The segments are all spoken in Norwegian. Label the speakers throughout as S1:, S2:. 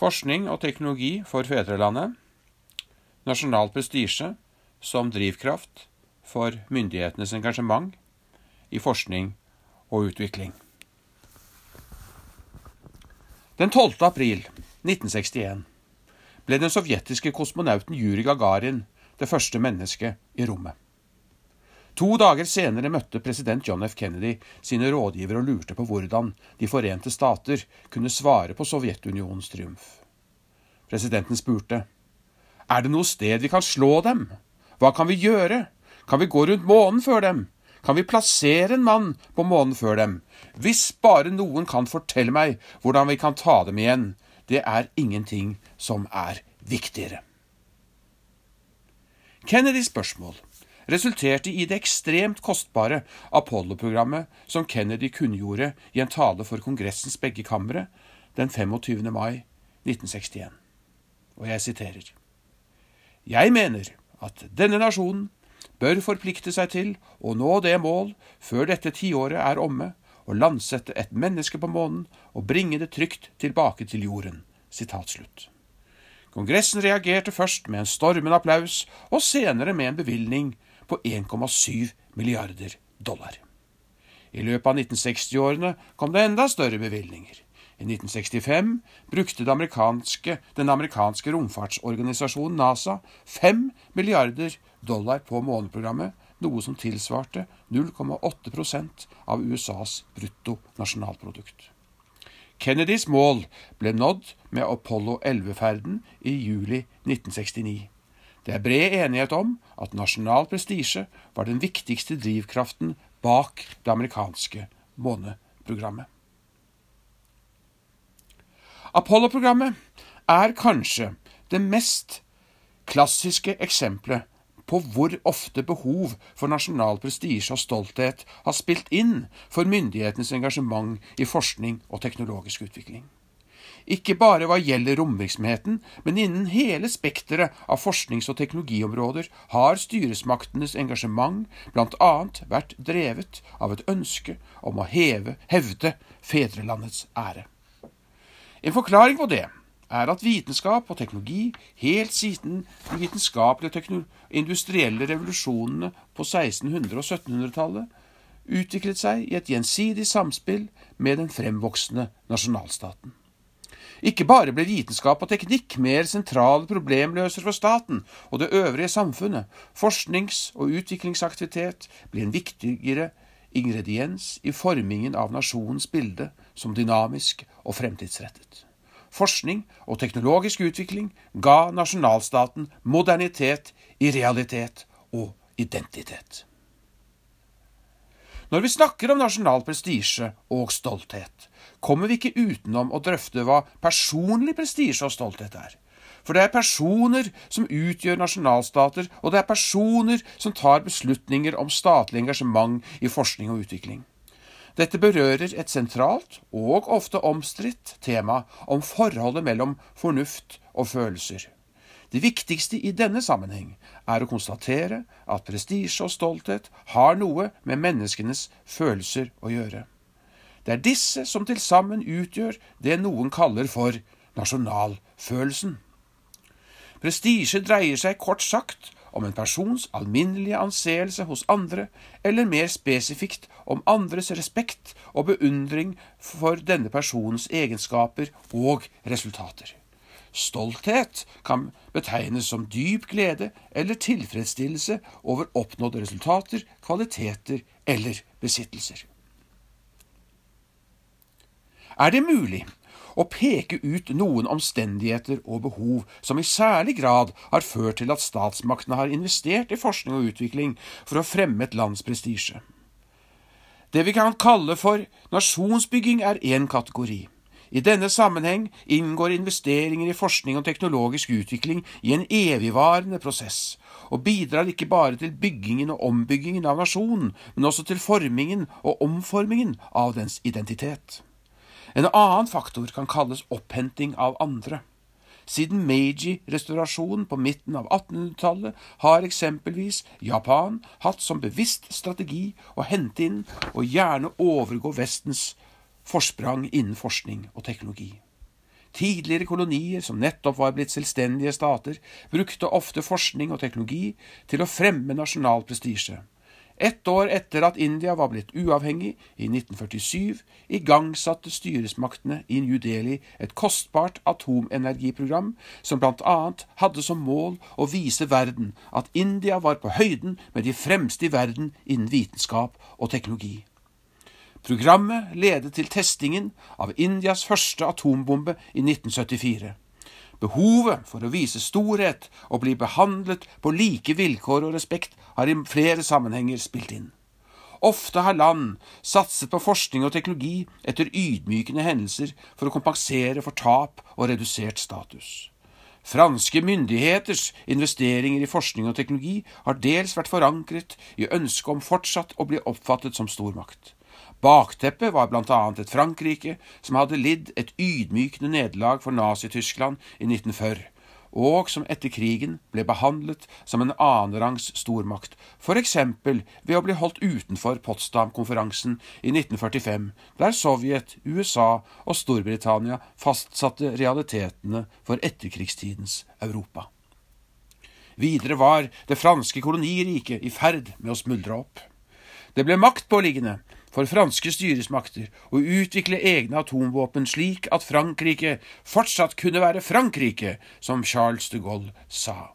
S1: Forskning og teknologi for fedrelandet. Nasjonal prestisje som drivkraft for myndighetenes engasjement i forskning og utvikling. Den 12. april 1961 ble den sovjetiske kosmonauten Jurij Gagarin det første mennesket i rommet. To dager senere møtte president John F. Kennedy sine rådgivere og lurte på hvordan De forente stater kunne svare på Sovjetunionens triumf. Presidenten spurte, Er det noe sted vi kan slå dem? Hva kan vi gjøre? Kan vi gå rundt månen før dem? Kan vi plassere en mann på månen før dem? Hvis bare noen kan fortelle meg hvordan vi kan ta dem igjen, det er ingenting som er viktigere. Kennedys spørsmål resulterte i det ekstremt kostbare Apollo-programmet som Kennedy kunngjorde i en tale for Kongressens begge kamre den 25. mai 1961. Og jeg siterer. Jeg mener at denne nasjonen bør forplikte seg til å nå det mål før dette tiåret er omme, å landsette et menneske på månen og bringe det trygt tilbake til jorden. Sitat. Kongressen reagerte først med en stormende applaus, og senere med en bevilgning på 1,7 milliarder dollar. I løpet av 1960-årene kom det enda større bevilgninger. I 1965 brukte amerikanske, den amerikanske romfartsorganisasjonen NASA 5 milliarder dollar på måneprogrammet, noe som tilsvarte 0,8% av USAs brutto nasjonalprodukt. Kennedys mål ble nådd med Apollo 11-ferden i juli 1969. Det er bred enighet om at nasjonal prestisje var den viktigste drivkraften bak det amerikanske måneprogrammet. Apollo-programmet er kanskje det mest klassiske eksempelet på hvor ofte behov for nasjonal prestisje og stolthet har spilt inn for myndighetenes engasjement i forskning og teknologisk utvikling. Ikke bare hva gjelder romvirksomheten, men innen hele spekteret av forsknings- og teknologiområder har styresmaktenes engasjement bl.a. vært drevet av et ønske om å heve, hevde fedrelandets ære. En forklaring på det er at vitenskap og teknologi helt siden de vitenskapelige og industrielle revolusjonene på 1600- og 1700-tallet utviklet seg i et gjensidig samspill med den fremvoksende nasjonalstaten. Ikke bare ble vitenskap og teknikk mer sentrale problemløsere for staten og det øvrige samfunnet, forsknings- og utviklingsaktivitet ble en viktigere ingrediens i formingen av nasjonens bilde som dynamisk og fremtidsrettet. Forskning og teknologisk utvikling ga nasjonalstaten modernitet i realitet og identitet. Når vi snakker om nasjonal prestisje og stolthet, kommer vi ikke utenom å drøfte hva personlig prestisje og stolthet er. For det er personer som utgjør nasjonalstater, og det er personer som tar beslutninger om statlig engasjement i forskning og utvikling. Dette berører et sentralt og ofte omstridt tema om forholdet mellom fornuft og følelser. Det viktigste i denne sammenheng er å konstatere at prestisje og stolthet har noe med menneskenes følelser å gjøre. Det er disse som til sammen utgjør det noen kaller for nasjonalfølelsen. Prestisje dreier seg kort sagt om en persons alminnelige anseelse hos andre, eller mer spesifikt om andres respekt og beundring for denne personens egenskaper og resultater. Stolthet kan betegnes som dyp glede eller tilfredsstillelse over oppnådde resultater, kvaliteter eller besittelser. Er det mulig å peke ut noen omstendigheter og behov som i særlig grad har ført til at statsmaktene har investert i forskning og utvikling for å fremme et lands prestisje. Det vi kan kalle for nasjonsbygging er én kategori. I denne sammenheng inngår investeringer i forskning og teknologisk utvikling i en evigvarende prosess, og bidrar ikke bare til byggingen og ombyggingen av nasjonen, men også til formingen og omformingen av dens identitet. En annen faktor kan kalles opphenting av andre. Siden Meiji-restaurasjonen på midten av 1800-tallet har eksempelvis Japan hatt som bevisst strategi å hente inn og gjerne overgå Vestens forsprang innen forskning og teknologi. Tidligere kolonier, som nettopp var blitt selvstendige stater, brukte ofte forskning og teknologi til å fremme nasjonal prestisje. Ett år etter at India var blitt uavhengig, i 1947, igangsatte styresmaktene i New Delhi et kostbart atomenergiprogram som annet hadde som mål å vise verden at India var på høyden med de fremste i verden innen vitenskap og teknologi. Programmet ledet til testingen av Indias første atombombe i 1974. Behovet for å vise storhet og bli behandlet på like vilkår og respekt har i flere sammenhenger spilt inn. Ofte har land satset på forskning og teknologi etter ydmykende hendelser for å kompensere for tap og redusert status. Franske myndigheters investeringer i forskning og teknologi har dels vært forankret i ønsket om fortsatt å bli oppfattet som stormakt. Bakteppet var blant annet et Frankrike som hadde lidd et ydmykende nederlag for Nazi-Tyskland i 1940, og som etter krigen ble behandlet som en annenrangs stormakt, eksempel ved å bli holdt utenfor Potsdam-konferansen i 1945, der Sovjet, USA og Storbritannia fastsatte realitetene for etterkrigstidens Europa. Videre var det franske koloniriket i ferd med å smuldre opp. Det ble maktpåliggende for franske styresmakter å utvikle egne atomvåpen slik at Frankrike fortsatt kunne være Frankrike, som Charles de Gaulle sa.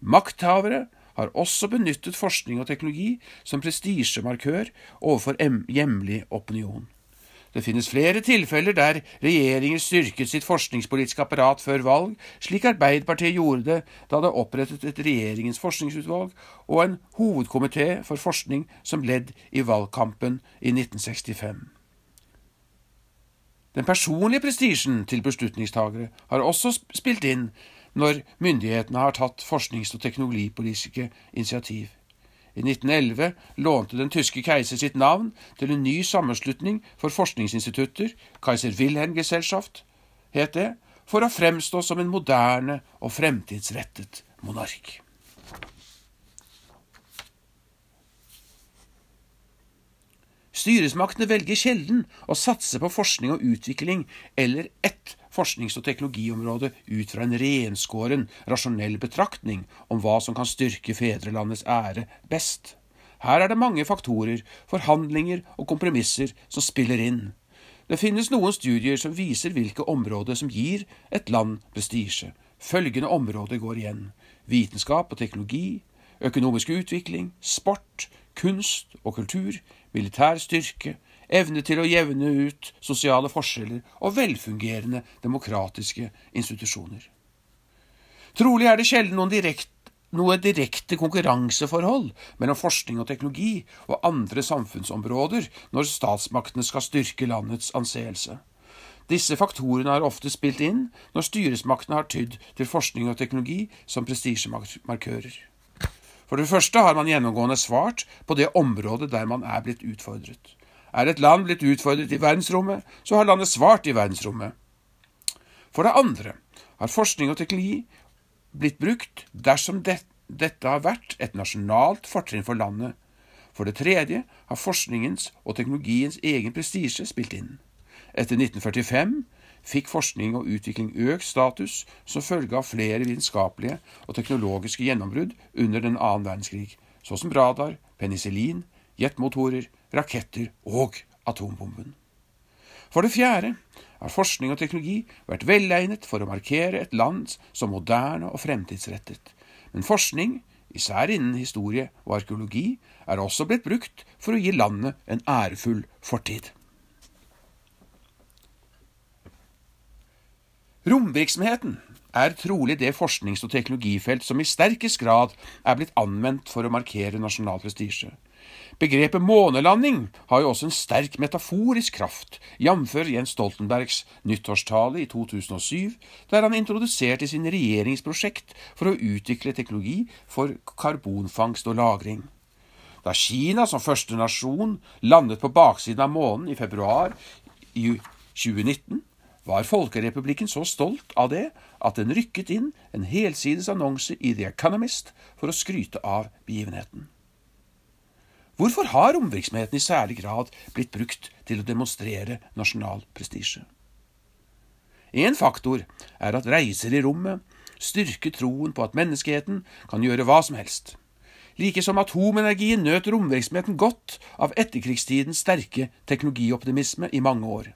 S1: Makthavere har også benyttet forskning og teknologi som prestisjemarkør overfor hjemlig opinion. Det finnes flere tilfeller der regjeringer styrket sitt forskningspolitiske apparat før valg, slik Arbeiderpartiet gjorde det da det opprettet et regjeringens forskningsutvalg og en hovedkomité for forskning som ledd i valgkampen i 1965. Den personlige prestisjen til beslutningstagere har også spilt inn når myndighetene har tatt forsknings- og teknologipolitiske initiativ. I 1911 lånte den tyske keiser sitt navn til en ny sammenslutning for forskningsinstitutter, Kaiser Wilhelm Gesellschaft, het det, for å fremstå som en moderne og fremtidsrettet monark. Styresmaktene velger sjelden å satse på forskning og utvikling eller ett forsknings- og teknologiområde ut fra en renskåren, rasjonell betraktning om hva som kan styrke fedrelandets ære best. Her er det mange faktorer, forhandlinger og kompromisser som spiller inn. Det finnes noen studier som viser hvilke områder som gir et land prestisje. Følgende områder går igjen vitenskap og teknologi, økonomisk utvikling, sport, kunst og kultur, militær styrke, evne til å jevne ut sosiale forskjeller og velfungerende demokratiske institusjoner. Trolig er det sjelden noen direkte noe direkte konkurranseforhold mellom forskning og teknologi og andre samfunnsområder når statsmaktene skal styrke landets anseelse. Disse faktorene har ofte spilt inn når styresmaktene har tydd til forskning og teknologi som prestisjemarkører. For det første har man gjennomgående svart på det området der man er blitt utfordret. Er et land blitt utfordret i verdensrommet, så har landet svart i verdensrommet. For det andre har forskning og teknologi blitt brukt dersom det, dette har vært et nasjonalt fortrinn for landet. For det tredje har forskningens og teknologiens egen prestisje spilt inn. Etter 1945 fikk forskning og utvikling økt status som følge av flere vitenskapelige og teknologiske gjennombrudd under den annen verdenskrig, så som radar, penicillin, jetmotorer, raketter og atombomben. For det fjerde har forskning og teknologi vært velegnet for å markere et land som moderne og fremtidsrettet. Men forskning, især innen historie og arkeologi, er også blitt brukt for å gi landet en ærefull fortid. Romvirksomheten er trolig det forsknings- og teknologifelt som i sterkest grad er blitt anvendt for å markere nasjonal prestisje. Begrepet månelanding har jo også en sterk metaforisk kraft, jf. Jens Stoltenbergs nyttårstale i 2007, der han introduserte sin regjeringsprosjekt for å utvikle teknologi for karbonfangst og -lagring. Da Kina som første nasjon landet på baksiden av månen i februar i 2019, var Folkerepublikken så stolt av det at den rykket inn en helsides annonse i The Economist for å skryte av begivenheten. Hvorfor har romvirksomheten i særlig grad blitt brukt til å demonstrere nasjonal prestisje? En faktor er at reiser i rommet styrker troen på at menneskeheten kan gjøre hva som helst. Like som atomenergien nøt romvirksomheten godt av etterkrigstidens sterke teknologioptimisme i mange år.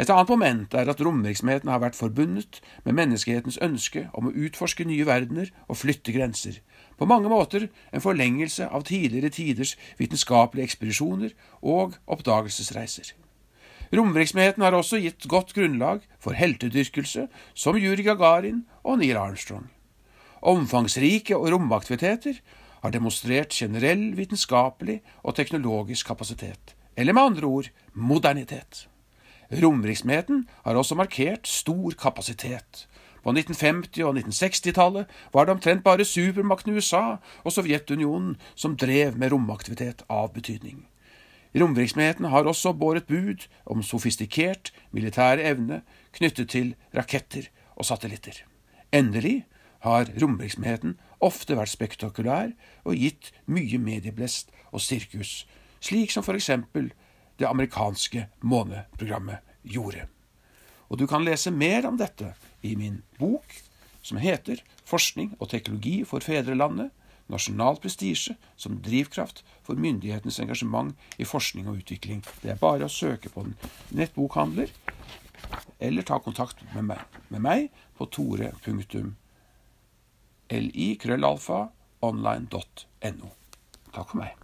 S1: Et annet moment er at romvirksomheten har vært forbundet med menneskehetens ønske om å utforske nye verdener og flytte grenser, på mange måter en forlengelse av tidligere tiders vitenskapelige ekspedisjoner og oppdagelsesreiser. Romvirksomheten har også gitt godt grunnlag for heltedyrkelse som Juri Gagarin og Neil Armstrong. Omfangsrike romaktiviteter har demonstrert generell vitenskapelig og teknologisk kapasitet, eller med andre ord modernitet. Romvirksomheten har også markert stor kapasitet. På 1950- og 1960-tallet var det omtrent bare supermakten USA og Sovjetunionen som drev med romaktivitet av betydning. Romvirksomheten har også båret bud om sofistikert militær evne knyttet til raketter og satellitter. Endelig har romvirksomheten ofte vært spektakulær og gitt mye medieblest og sirkus, slik som for eksempel det amerikanske måneprogrammet gjorde. Og du kan lese mer om dette i min bok, som heter Forskning og teknologi for fedrelandet nasjonal prestisje som drivkraft for myndighetenes engasjement i forskning og utvikling. Det er bare å søke på en nettbokhandler, eller ta kontakt med meg, med meg på tore.likrøllalfaonline.no. online.no. Takk for meg.